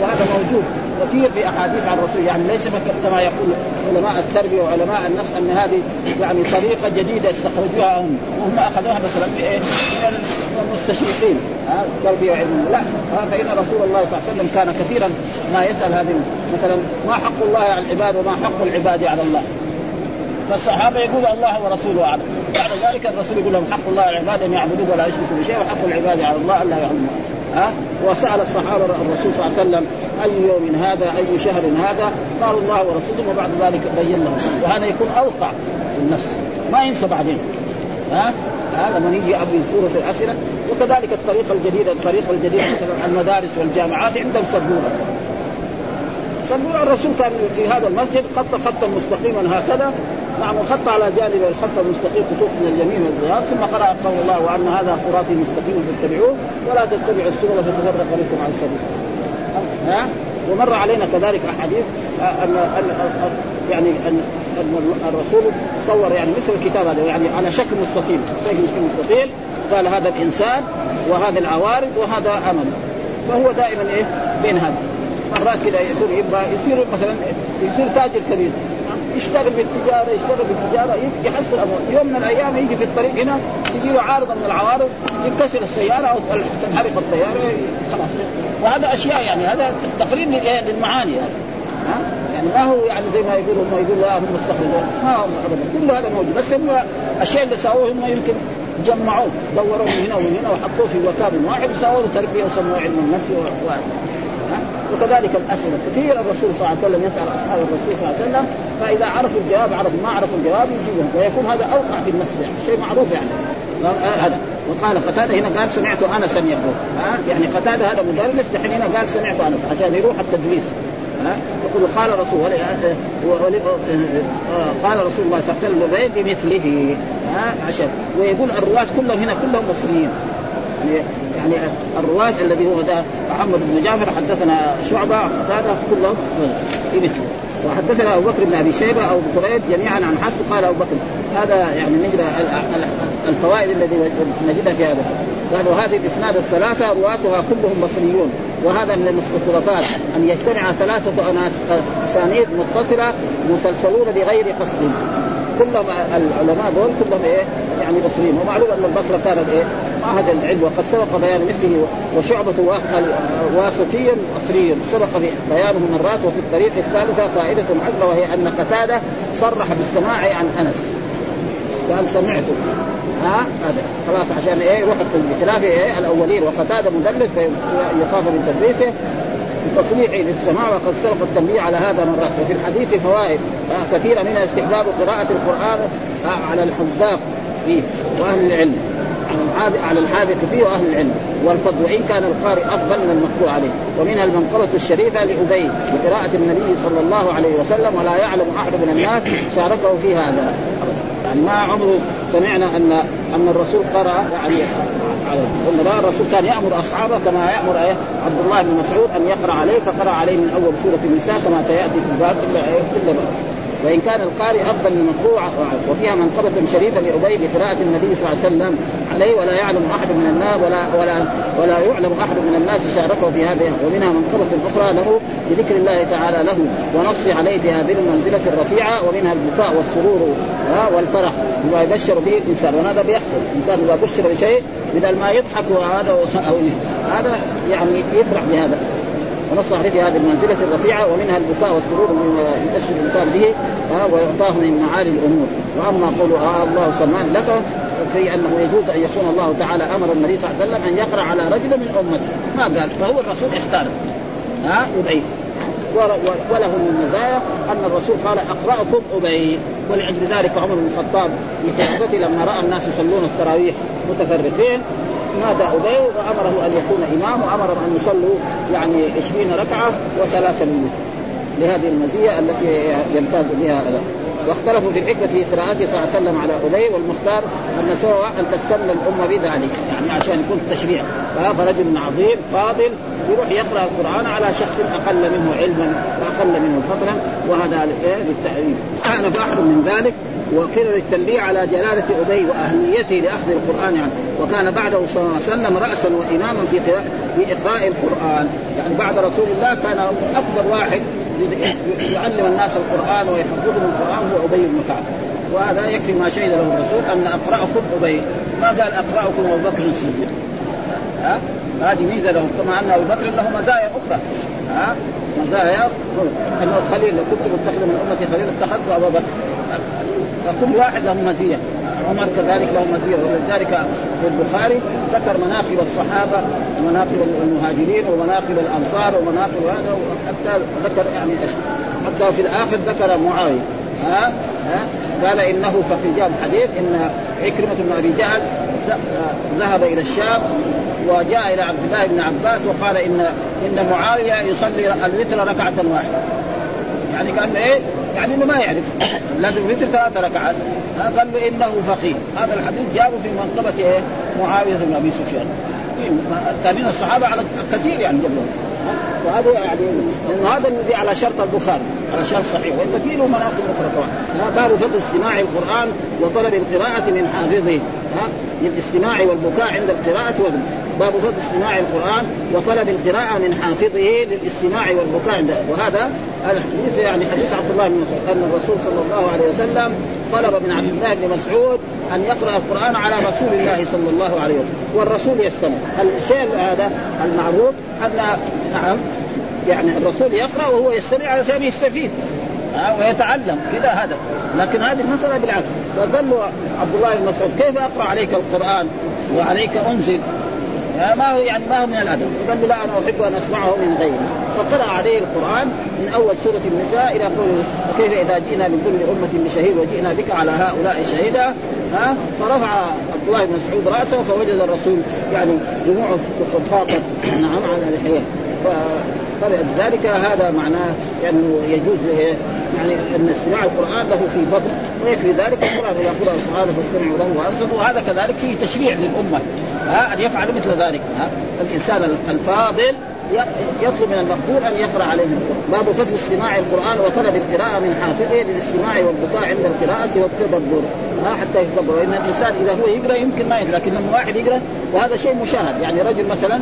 وهذا موجود. كثير في أحاديث عن الرسول يعني ليس كما يقول علماء التربية وعلماء النفس أن هذه يعني طريقة جديدة استخرجوها هم وهم أخذوها مثلا من المستشرقين. التربيه وعلم لا فإن رسول الله صلى الله عليه وسلم كان كثيرا ما يسأل هذه مثلا ما حق الله على العباد وما حق العباد على الله؟ فالصحابة يقولوا الله ورسوله أعلم. بعد ذلك الرسول يقول لهم حق الله على العباد أن يعبدوه ولا يشركوا بشيء وحق العباد على الله ألا يعلموا ها؟ وسأل الصحابة الرسول صلى الله عليه وسلم أي يوم هذا؟ أي شهر هذا؟ قالوا الله ورسوله وبعد ذلك بين لهم. وهذا يكون أوقع في النفس ما ينسى بعدين. ها؟ هذا من يجي أبي سورة الاسئله وكذلك الطريقة الجديده الطريقة الجديده مثلا المدارس والجامعات عندهم سبورة. سبورة الرسول كان في هذا المسجد خط خطا مستقيما هكذا نعم وخط على جانب الخط المستقيم خطوط من اليمين والزيار ثم قرأ قول الله وأن هذا صراطي مستقيم فاتبعوه ولا تتبعوا السبل فتفرق بكم عن السبيل ها؟ ومر علينا كذلك أحاديث ان ان يعني ان الرسول صور يعني مثل الكتاب هذا يعني على شكل مستطيل شكل مستطيل. قال هذا الإنسان وهذا العوارض وهذا أمل. فهو دائما إيه؟ بين هذا. مرات كذا يصير يبغى يصير مثلا يصير تاجر كبير. يشتغل بالتجارة يشتغل بالتجارة يحصل أموال. يوم من الأيام يجي في الطريق هنا تجي له عارضه من العوارض ينكسر السيارة أو تنحرق الطيارة خلاص. وهذا أشياء يعني هذا تقريب للمعاني يعني. ها؟ يعني ما هو يعني زي ما يقولوا هم يقول لا هم مستخرجون ما هم ابدا كل هذا موجود. بس هم الشيء اللي سووه هم يمكن جمعوه دوروا من هنا ومن هنا وحطوه في مكان واحد وسووا تربيه وسموه علم النفس و... وكذلك الأسئلة كثير الرسول صلى الله عليه وسلم يسأل أصحاب الرسول صلى الله عليه وسلم فإذا عرفوا الجواب عرفوا ما عرفوا الجواب يجيبهم ويكون هذا أوقع في النفس يعني شيء معروف يعني. هذا. وقال قتادة هنا قال سمعت انسا يقول. يعني قتادة هذا مدرس دحين هنا قال سمعت أنس عشان يروح التدريس. يقول قال رسول قال رسول الله صلى الله عليه وسلم بمثله ها؟ عشان ويقول الرواة كلهم هنا كلهم مصريين. يعني يعني الرواة الذي هو ده محمد بن جعفر حدثنا شعبة قتادة كلهم بمثله. وحدثنا أبو بكر بن أبي شيبة أو كريب جميعا عن حفص قال أبو بكر هذا يعني نجد الفوائد الذي نجدها في هذا. قالوا هذه الإسناد الثلاثة رواتها كلهم مصريون. وهذا من المستطرفات أن يجتمع ثلاثة أسانيد متصلة مسلسلون بغير قصد. كلهم العلماء دول كلهم إيه؟ يعني بصريين ومعلوم أن البصرة كانت إيه؟ معهد العلم. وقد سبق بيان مثله وشعبة واسطي أصلي سبق بيانه مرات وفي الطريق الثالثة فائدة عزة وهي أن قتادة صرح بالسماع عن أنس. قال سمعته ها؟ هذا خلاص عشان إيه؟ يروح بخلاف إيه؟ الأولين. وقتاده مدرس فيخاف من تدريسه بتصريحه للسماع وقد سبق التنبيه على هذا مرات وفي الحديث فوائد. كثيرة منها استحباب قراءة القرآن على الحذاق فيه وأهل العلم. على الحاذق فيه وأهل العلم. والفضل وان كان القارئ أفضل من المقروء عليه. ومنها المنقبة الشريفة لأبي بقراءة النبي صلى الله عليه وسلم ولا يعلم أحد من الناس شاركه في هذا. يعني ما عمره سمعنا أن أن الرسول قرأ يعني قلنا الرسول كان يأمر أصحابه كما يأمر إيه عبد الله بن مسعود أن يقرأ عليه فقرأ عليه من أول سورة النساء كما سيأتي في الباب إلا إلا وإن كان القارئ أفضل من المقروء وفيها منقبة شريفة لأبي بقراءة النبي صلى الله عليه وسلم عليه ولا يعلم أحد من الناس ولا ولا ولا يعلم أحد من الناس شاركه في هذه ومنها منقبة أخرى له بذكر الله تعالى له ونص عليه بهذه المنزله الرفيعة ومنها البكاء والسرور والفرح بما يبشر به الإنسان. وهذا بيحصل. الإنسان إذا بشر بشيء بدل ما يضحك وهذا هذا يعني يفرح بهذا. ونص عليه في هذه المنزلة الرفيعة ومنها البكاء والسرور مما يبشر الانسان به ويعطاه من معالي الأمور. وأما قول آه الله سمان لك في أنه يجوز أن يكون الله تعالى أمر النبي صلى الله عليه وسلم أن يقرأ على رجل من أمته. ما قال؟ فهو الرسول اختار. ها أبي. وله من المزايا أن الرسول قال أقرأكم أبي. ولأجل ذلك عمر بن الخطاب في لما رأى الناس يصلون التراويح متفرقين نادى أبي وأمره أن يكون إمام وامرهم أن يصلوا يعني 20 ركعة وثلاثة من لهذه المزية التي يمتاز بها واختلفوا في الحكمة في قراءته صلى الله عليه وسلم على أبي والمختار أن سوى أن تستنى الأمة بذلك. يعني عشان يكون التشريع فرجل عظيم فاضل يروح يقرأ القرآن على شخص أقل منه علما وأقل منه فضلا وهذا للتحريم اعرف احد من ذلك. وقيل للتنبيه على جلالة أبي وأهميته لأخذ القرآن يعني وكان بعده صلى الله عليه وسلم رأسا وإماما في في إقراء القرآن. يعني بعد رسول الله كان أكبر واحد يعلم الناس القرآن ويحفظهم القرآن هو أبي بن كعب. وهذا يكفي ما شهد له الرسول أن أقرأكم أبي. ما قال أقرأكم أبو بكر الصديق. ها؟ هذه ميزة له كما أن أبو بكر له مزايا أخرى. ها؟ مزايا. أنه الخليل لو كنت متخذا من أمتي خليل اتخذت ابا بكر. فكل واحد له مزيه عمر كذلك له مزيه ولذلك في البخاري ذكر مناقب الصحابة ومناقب المهاجرين ومناقب الأنصار ومناقب هذا حتى ذكر يعني حتى في الآخر ذكر معاوية. ها؟ ها؟ قال إنه ففي جاب حديث إن عكرمة بن أبي جهل ذهب إلى الشام وجاء إلى عبد الله بن عباس وقال إن إن معاوية يصلي الوتر ركعة واحدة. يعني قال إيه؟ يعني إنه ما يعرف. لازم الوتر ثلاث ركعات. قال له إنه فقيه هذا الحديث جابه في منقبه إيه؟ معاوية بن أبي سفيان. التابعين الصحابة على كثير يعني جبلهم وهذا يعني لأنه هذا الذي على شرط البخاري على شرط صحيح. وإن في له مناقب أخرى كمان. باب فضل استماع القرآن وطلب القراءة من حافظه. ها للاستماع والبكاء عند القراءة باب فضل استماع القرآن وطلب القراءة من حافظه للاستماع والبكاء. عنده وهذا الحديث يعني حديث عبد الله بن مسعود أن الرسول صلى الله عليه وسلم طلب من عبد الله بن مسعود أن يقرأ القرآن على رسول الله صلى الله عليه وسلم والرسول يستمع. الشيء هذا المعروف أن نعم يعني الرسول يقرأ وهو يستمع علشان يستفيد ويتعلم كذا هذا لكن هذه المسألة بالعكس. فقال له عبد الله بن مسعود كيف أقرأ عليك القرآن وعليك أنزل ما هو يعني ما هو من الأدب. قال له لا أنا أحب أن أسمعه من غيري. فقرا عليه القرآن من أول سورة النساء إلى قوله وكيف إذا جئنا من كل أمة بشهيد وجئنا بك على هؤلاء شهيدا. ها فرفع عبد الله بن مسعود رأسه فوجد الرسول يعني دموعه تتفاقد نعم على لحيه فلذلك هذا معناه انه يجوز يعني أن استماع القرآن له في فضل ويكفي ذلك القرآن إذا قرأ القرآن فاستمعوا له وانصتوا وهذا كذلك فيه تشريع للأمة. ها أن يفعل مثل ذلك. الإنسان الفاضل يطلب من المقبول أن يقرأ عليه القرآن. باب فضل استماع القرآن وطلب القراءة من حافظه للاستماع والبكاء عند القراءة والتدبر ها حتى يتدبر لأن الإنسان إذا هو يقرأ يمكن ما يقرأ لكن لما واحد يقرأ وهذا شيء مشاهد. يعني رجل مثلا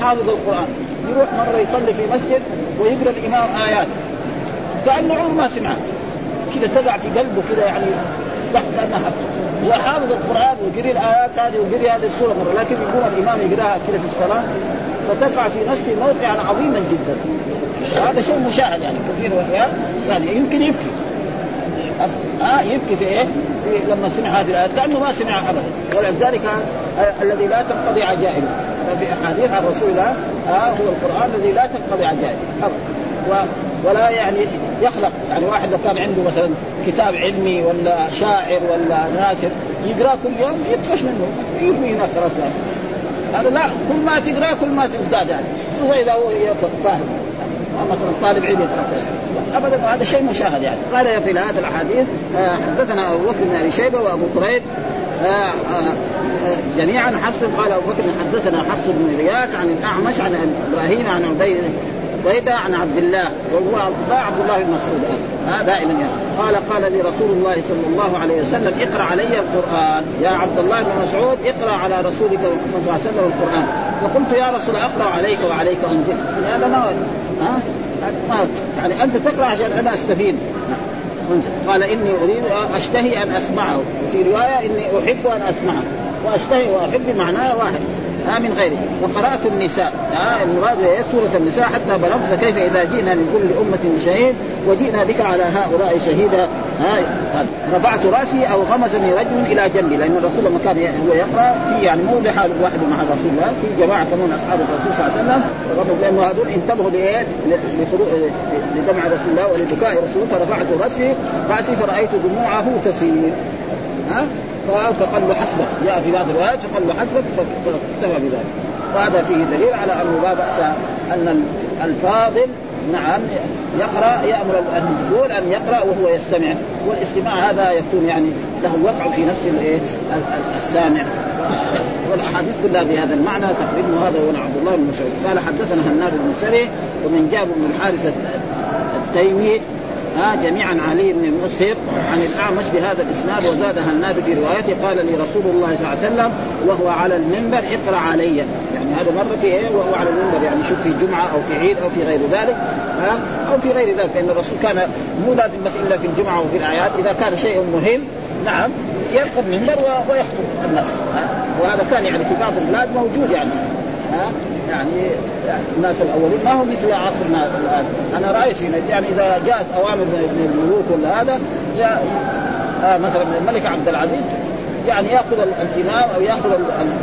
حافظ القرآن. يروح مرة يصلي في مسجد ويقرأ الإمام آيات. كأنه عمره ما سمعها كذا تقع في قلبه كذا يعني كأنها حفظ. هو حافظ القرآن ويقري الآيات هذه ويقري هذه السورة مرة لكن يقوم الإمام يقرأها كذا في الصلاة فتقع في نفسه موقعا عظيما جدا. وهذا شيء مشاهد يعني كثير يعني يمكن يبكي. آه يبكي في إيه؟ في لما سمع هذه الآيات كأنه ما سمع ابدا. ولذلك آه الذي لا تنقضي عجائبه. ففي احاديث عن رسول الله آه هو القرآن الذي لا تنقضي عجائبه ابدا ولا يعني يخلق يعني واحد لو كان عنده مثلا كتاب علمي ولا شاعر ولا ناثر يقرأ كل يوم يطفش منه يرمي هناك خلاص هذا لا كل ما تقرأ كل ما تزداد يعني. خصوصا إذا هو فاهم مثلا طالب علم ابدا هذا شيء مشاهد يعني. قال في هذه الأحاديث آه، حدثنا أبو بكر بن أبي شيبة وأبو قريب جميعا حفص قال أبو بكر حدثنا حفص بن رياض عن الأعمش عن إبراهيم عن عبيد بريده عن عبد الله وهو عبد الله عبد الله بن مسعود. ها دائما يعني. قال قال لي رسول الله صلى الله عليه وسلم اقرأ علي القرآن. يا عبد الله بن مسعود اقرأ على رسولك صلى الله عليه وسلم القرآن. فقلت يا رسول أقرأ عليك وعليك أنزل. هذا ما ها؟ ما يعني أنت تقرأ عشان أنا أستفيد. قال إني أريد أشتهي أن أسمعه. في رواية إني أحب أن أسمعه. وأشتهي وأحب معناه واحد. ها من غيره. فقرات النساء. ها المراد هي سورة النساء. حتى بلغت فكيف إذا جئنا من كل أمة بشهيد وجئنا بك على هؤلاء شهيدا. ها رفعت رأسي أو غمزني رجل إلى جنبي. لأن الرسول لما كان هو يقرأ في يعني موضع واحد مع الرسول الله في جماعة كمان أصحاب الرسول صلى الله عليه وسلم. لأنه هذول انتبهوا لإيه؟ لدمع رسول الله ولبكاء رسول فرفعت رأسي رأسي فرأيت دموعه تسيل. ها؟ فقال له حسبك. جاء في بعض الروايات فقال له حسبك فاكتفى بذلك. وهذا فيه دليل على انه لا بأس أن الفاضل نعم يقرأ يأمر المفضول أن يقرأ وهو يستمع. والاستماع هذا يكون يعني له وقع في نفس السامع. والأحاديث كلها بهذا المعنى تقريبا وهذا هو عبد الله بن مسعود. قال حدثنا هناد بن سري ومن جاب بن الحارث التيمي ها جميعا علي بن المسهر عن الأعمش بهذا الإسناد وزاد هناد في روايته؟ قال لي رسول الله صلى الله عليه وسلم وهو على المنبر اقرأ علي. يعني هذا مرة في إيه؟ وهو على المنبر. يعني شوف في جمعة أو في عيد أو في غير ذلك. ها أو في غير ذلك لأن الرسول كان مو لازم بس إلا في الجمعة وفي الأعياد. إذا كان شيء مهم نعم يرقى المنبر ويخطب الناس. ها وهذا كان يعني في بعض البلاد موجود يعني. ها يعني الناس الأولين ما هو مثل عصرنا الآن. أنا رأيت في يعني إذا جاءت أوامر من الملوك ولا هذا يا آه مثلا الملك عبد العزيز يعني يأخذ الإمام أو يأخذ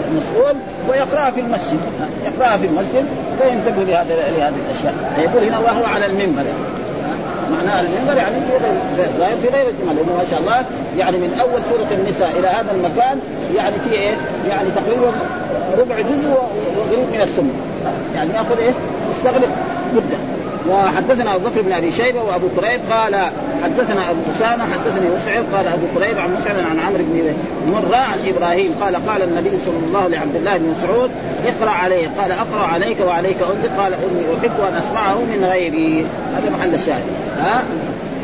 المسؤول ويقرأها في المسجد. يقرأها في المسجد فينتبه لهذا لهذه الأشياء. يقول هنا وهو على المنبر. معناها المنبر يعني في غير في غير الجمعه لأنه ما شاء الله يعني من أول سورة النساء إلى هذا المكان يعني في إيه؟ يعني تقريبا ربع جزء وقريب من السنة يعني يأخذ إيه؟ يستغرق مدة وحدثنا أبو بكر بن أبي شيبة وأبو كريب قال حدثنا أبو أسامة حدثني مسعر قال أبو كريب عن مسعر عن عمرو بن مرة عن إبراهيم قال قال النبي صلى الله عليه لعبد الله بن مسعود اقرأ عليه قال أقرأ عليك وعليك أنزل قال إني أحب أن أسمعه من غيري. هذا محل الشاهد. ها؟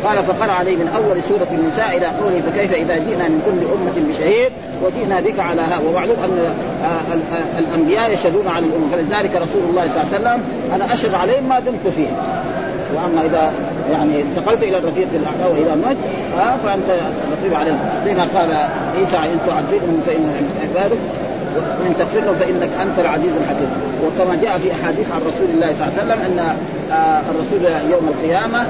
قال فقرأ عليه من أول سورة النساء إلى قوله فكيف إذا جئنا من كل أمة بشهيد وجئنا بك على هؤلاء ومعلوم أن الأنبياء يشهدون على الأمة. فلذلك رسول الله صلى الله عليه وسلم أنا أشهد عليهم ما دمت فيهم. وأما إذا يعني انتقلت إلى الرفيق الاعلى وإلى المجد ها فأنت رقيب عليهم. زي ما قال عيسى إن تعذبهم فان عبادك. وان تغفر لهم فإنك أنت العزيز الحكيم. وكما جاء في أحاديث عن رسول الله صلى الله عليه وسلم أن آه، الرسول يوم القيامة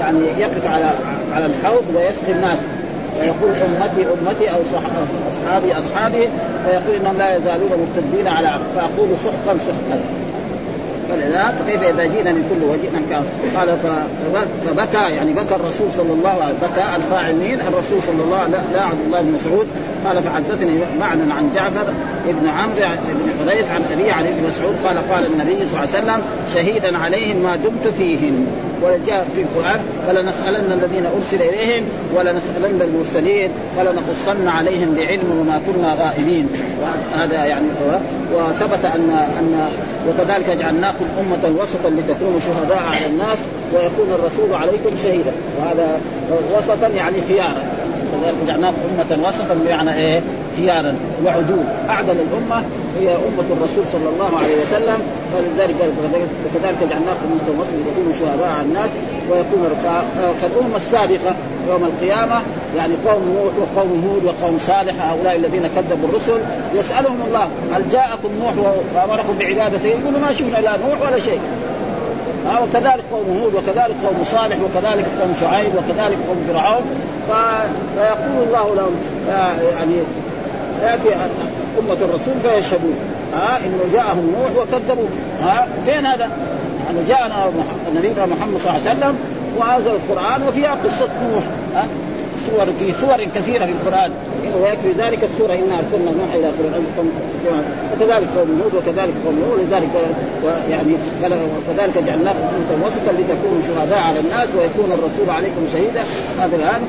يعني يقف على على الحوض ويسقي الناس. ويقول أمتي أمتي أو أصحابي أصحابي. فيقول إنهم لا يزالون مرتدين على فأقول سحقا سحقا فلذا فكيف اذا جئنا من كل وجئنا كان. قال فبكى يعني بكى الرسول صلى الله عليه وسلم. بكى الفاعل مين؟ الرسول صلى الله عليه وسلم لا عبد الله بن مسعود. قال فحدثني معنى عن جعفر بن عمرو بن حذيف عن أبي عن ابن مسعود. قال قال النبي صلى الله عليه وسلم شهيدا عليهم ما دمت فيهم وجاء في القرآن فلنسألن الذين أرسل إليهم ولنسألن المرسلين فلنقصن عليهم بعلم وما كنا غائبين. وهذا يعني وثبت ان ان وكذلك جعلناكم أمة وسطا لتكونوا شهداء على الناس ويكون الرسول عليكم شهيدا. وهذا وسطا يعني خيارا. كذلك جعلناكم أمة وسطا بمعنى إيه؟ خيارا وعدول. أعدل الأمة. هي أمة الرسول صلى الله عليه وسلم. فلذلك وكذلك جعلناكم أمة وسطا لتكونوا شهداء على الناس ويكون كالامه السابقة يوم القيامة يعني قوم نوح وقوم هود وقوم صالح هؤلاء الذين كذبوا الرسل يسألهم الله هل جاءكم نوح وأمركم بعبادته؟ يقولوا ما شفنا لا نوح ولا شيء. وكذلك قوم هود وكذلك قوم صالح وكذلك قوم شعيب وكذلك قوم فرعون. فيقول الله لهم يعني ياتي أمة الرسول فيشهدون. ها إنه جاءهم نوح وكذبوا ها فين هذا؟ يعني جاءنا نبينا محمد صلى الله عليه وسلم وانزل القرآن وفيها قصة نوح. ها؟ صور في صور كثيرة في القرآن. ويكفي ذلك السورة إنا أرسلنا نوح إلى وكذلك قوم هود وكذلك قوم هود ولذلك يعني وكذلك جعلناكم أمة وسطا لتكونوا شهداء على الناس ويكون الرسول عليكم شهيدا. هذا الآن.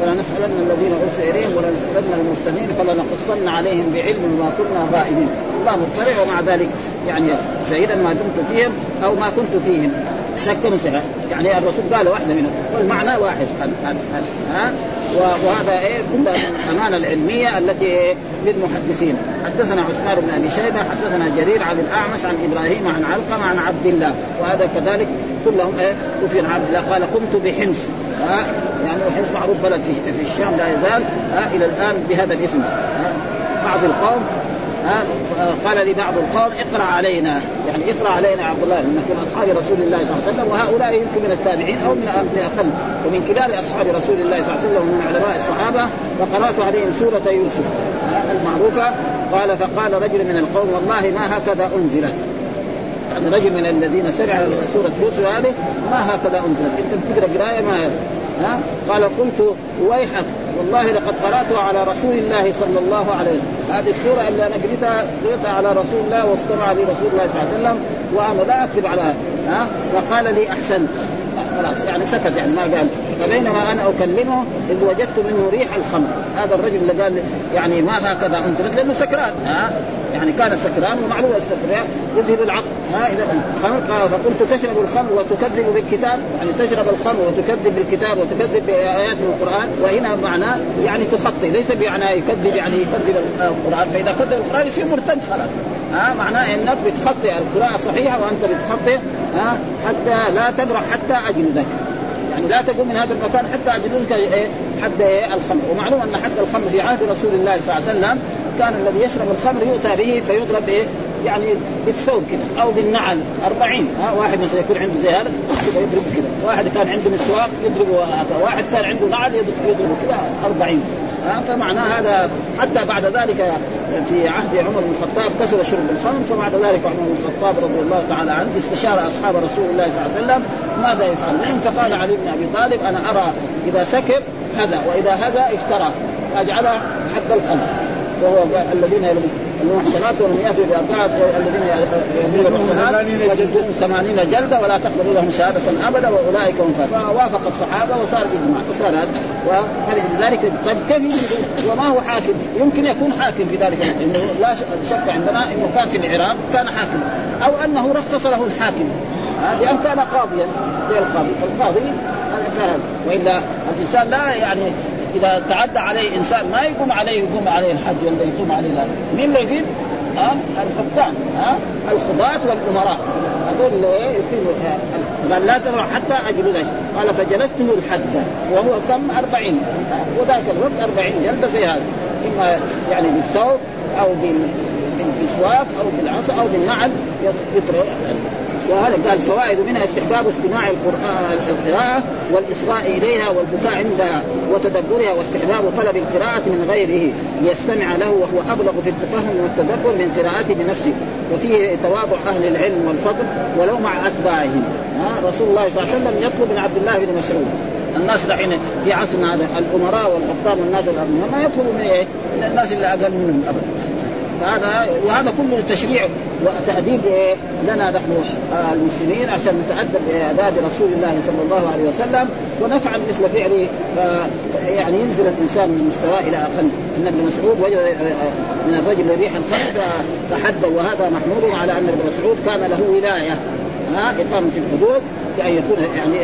فلنسالن الذين أرسل إليهم ولنسالن المرسلين فلنقصن عليهم بعلم ما كنا غائبين. الله مطلع ومع ذلك يعني شهيدا ما دمت فيهم أو ما كنت فيهم. شك مثلا يعني الرسول قال واحدة منهم والمعنى واحد. ها؟ وهذا إيه؟ كل الأمانة العلمية التي إيه؟ للمحدثين. حدثنا عثمان بن أبي شيبة حدثنا جرير عن الأعمش عن إبراهيم عن علقمة عن عبد الله. وهذا كذلك كلهم إيه؟ وفي عبد الله قال قمت بحمص. ها؟ يعني وحمص معروف بلد في الشام لا يزال ها؟ إلى الآن بهذا الاسم. ها؟ بعض القوم قال لبعض القوم اقرأ علينا. يعني اقرأ علينا عبد الله انك من أصحاب رسول الله صلى الله عليه وسلم وهؤلاء يمكن من التابعين أو من أقل. ومن كبار أصحاب رسول الله صلى الله عليه وسلم ومن علماء الصحابة فقرأت عليهم سورة يوسف. المعروفة قال فقال رجل من القوم والله ما هكذا أنزلت. يعني رجل من الذين سمع سورة يوسف هذه ما هكذا أنزلت. إنت بتقرأ قرايه ما ها؟ قال قلت ويحك. والله لقد قرأت على رسول الله صلى الله عليه وسلم. هذه السورة اللي أنا قريتها قريتها على رسول الله واستمع لي رسول الله صلى الله عليه وسلم وأنا لا أكذب على ها؟ فقال لي أحسنت. خلاص يعني سكت يعني ما قال. فبينما أنا أكلمه إذ وجدت منه ريح الخمر. هذا الرجل اللي قال يعني ما هكذا أنزلت؟ لأنه سكران. ها؟ يعني كان سكران ومعلوم السكران يذهب العقل. ها؟ اذا الخمر فقلت تشرب الخمر وتكذب بالكتاب. يعني تشرب الخمر وتكذب بالكتاب وتكذب بآيات من القرآن وهنا معناه يعني تخطي. ليس بمعنى يكذب يعني يكذب القرآن. فإذا كذب القرآن يصير مرتد خلاص. ها؟ معناه إنك بتخطي القراءة صحيحة وأنت بتخطي ها حتى لا تبرح حتى اجلدك يعني لا تقوم من هذا المكان حتى اجلدك إيه حد إيه الخمر. ومعلوم أن حد الخمر في عهد رسول الله صلى الله عليه وسلم كان الذي يشرب الخمر يؤتى به فيضرب إيه يعني بالثوب كذا أو بالنعل. أربعين. ها واحد مثلا يكون عنده زي هذا يضرب كذا واحد كان عنده مسواك يضربه واحد كان عنده نعل يضربه كذا أربعين. فمعنى هذا حتى بعد ذلك في عهد عمر بن الخطاب كسر شرب الخمر فبعد ذلك عمر بن الخطاب رضي الله تعالى عنه استشار أصحاب رسول الله صلى الله عليه وسلم ماذا يفعل؟ بهم فقال علي بن أبي طالب أنا أرى إذا سكر هذا وإذا هذا افترى اجعل حد القذف وهو الذين المحسنات ومن ياتوا باربعه الذين يبلغ المحسنات يجدون ثمانين جلدة ولا تقبل لهم شهادة أبدا وأولئك هم فوافق الصحابة وصار إجماع وصار هذا. ولذلك طيب كيف وما هو حاكم؟ يمكن يكون حاكم في ذلك إنه لا شك عندنا إنه كان في العراق كان حاكم. أو أنه رخص له الحاكم. لأن كان قاضيا زي القاضي. فالقاضي وإلا الإنسان لا يعني إذا تعدى عليه إنسان ما يقوم عليه يقوم عليه الحج ولا يقوم عليه ذلك. مين اللي يقيم؟ ها؟ الحكام. ها؟ القضاة والأمراء. هذول اللي يقيموا قال لا تبرع حتى اجلدك قال فجلدته الحد. وهو كم؟ 40 وذاك الوقت 40 جلده في هذا؟ إما يعني بالثوب أو بالمسواك أو بالعصا أو بالنعل يطرق وهذا قال فوائد منها استحباب استماع القراءة والإصغاء إليها والبكاء عندها وتدبرها واستحباب طلب القراءة من غيره. ليستمع له وهو أبلغ في التفهم والتدبر من قراءته بنفسه وفيه تواضع أهل العلم والفضل ولو مع أتباعهم. ها رسول الله صلى الله عليه وسلم يطلب من عبد الله بن مسعود. الناس دحين في عصرنا هذا الأمراء والقبطان والناس ما يطلبوا من إيه؟ من الناس اللي أقل منهم ابدا. فهذا وهذا كله تشريع وتأديب لنا نحن آه المسلمين عشان نتأدب بآداب رسول الله صلى الله عليه وسلم ونفعل مثل فعله يعني ينزل الإنسان من مستواه إلى أقل. أن ابن مسعود وجد آه، من الرجل ريحا خمر فحد وهذا محمود على أن ابن مسعود كان له ولاية ها إقامة الحدود بأن يكون يعني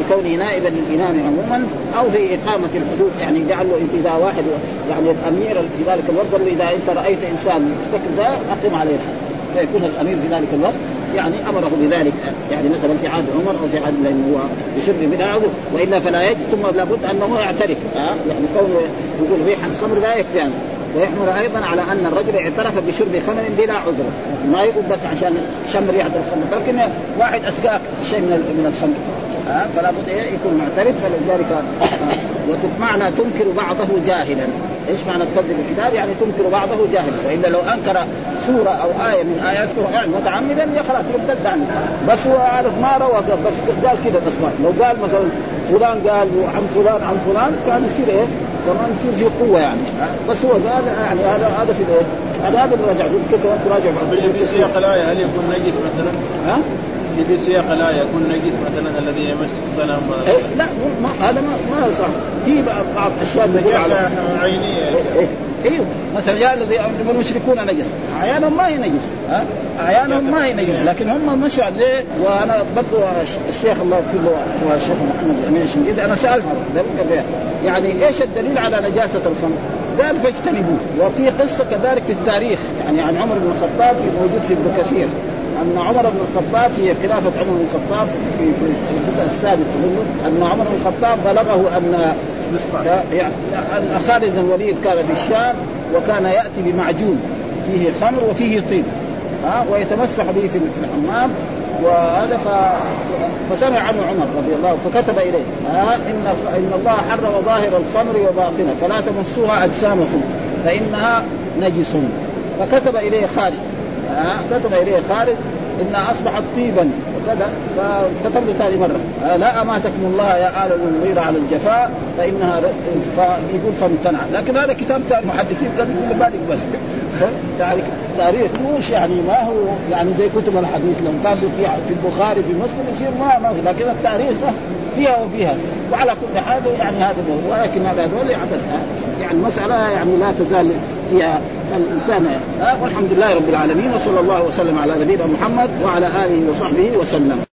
لكونه نائبا للإمام عموما أو في إقامة الحدود. يعني جعل له أنت إذا واحد يعني الأمير في ذلك الوقت إذا أنت رأيت إنسان يرتكب ذا أقم عليه الحد فيكون الأمير في ذلك الوقت يعني أمره بذلك. يعني مثلا في عهد عمر أو في عهد لأنه هو بلا عذر وإلا فلا يجب ثم لابد أنه يعترف. ها يعني كونه يقول ريح الخمر لا يكفي ويحمل أيضا على أن الرجل اعترف بشرب خمر بلا عذر. ما يقول بس عشان شم ريحه الخمر لكن واحد أسقاك شيء من من الخمر. ها فلا بد إيه يكون معترف فلذلك ومعنى تنكر بعضه جاهلا إيش معنى تكذب الكتاب؟ يعني تنكر بعضه جاهلا والا لو أنكر سورة أو آية من آيات القرآن متعمدا يا خلاص يرتد عنه بس هو هذا ما روى بس قال كذا بس لو قال مثلا فلان قال عن فلان عن فلان كان يصير إيه؟ كمان يصير ذي قوة يعني بس هو قال يعني هذا هذا في الإيه؟ هذا هذا اللي رجع كنت تراجع في سياق الايه هل يكون نجس مثلا؟ ها؟ في سياق الايه يكون نجس مثلا الذي يمس الصنم إيه لا ما هذا ما ما صح في بعض أشياء تقول على عينية. إيه أيوه مثلا يا الذي المشركون نجس. اعيانهم ما هي نجس ها؟ اعيانهم ما هي نجس لكن هم مشوا عليه وأنا برضو الشيخ الله يغفر له والشيخ محمد الامين الشنقيطي. أنا سالت يعني إيش الدليل على نجاسة الخمر؟ قال فاجتنبوه وفي قصة كذلك في التاريخ يعني عن عمر بن الخطاب في موجود في ابن كثير. أن عمر بن الخطاب في خلافة عمر بن الخطاب في الجزء السادس أن عمر بن الخطاب بلغه أن يعني أن خالد بن الوليد كان في الشام وكان يأتي بمعجون فيه خمر وفيه طين ها ويتمسح به في الحمام وهذا ف... فسمع عنه عمر رضي الله فكتب إليه ها إن إن الله حرم ظاهر الخمر وباطنه فلا تمسوها أجسامكم فإنها نجس. فكتب إليه خالد كتب إليه. خالد انها أصبحت طيبا. وكذا. فكتب له ثاني مرة. لا أماتكم الله يا آل المغيرة على الجفاء فإنها فيقول فامتنع لكن هذا كتاب المحدثين كان كل بالك بس تاريخ مش يعني ما هو يعني زي كتب الحديث لو كان في في البخاري في مسلم يصير ما ما لكن التاريخ فيها وفيها. وعلى كل حال يعني هذا ولكن هذول يعني المساله يعني لا تزال فيها الإنسان. والحمد لله رب العالمين وصلى الله وسلم على نبينا محمد وعلى آله وصحبه وسلم.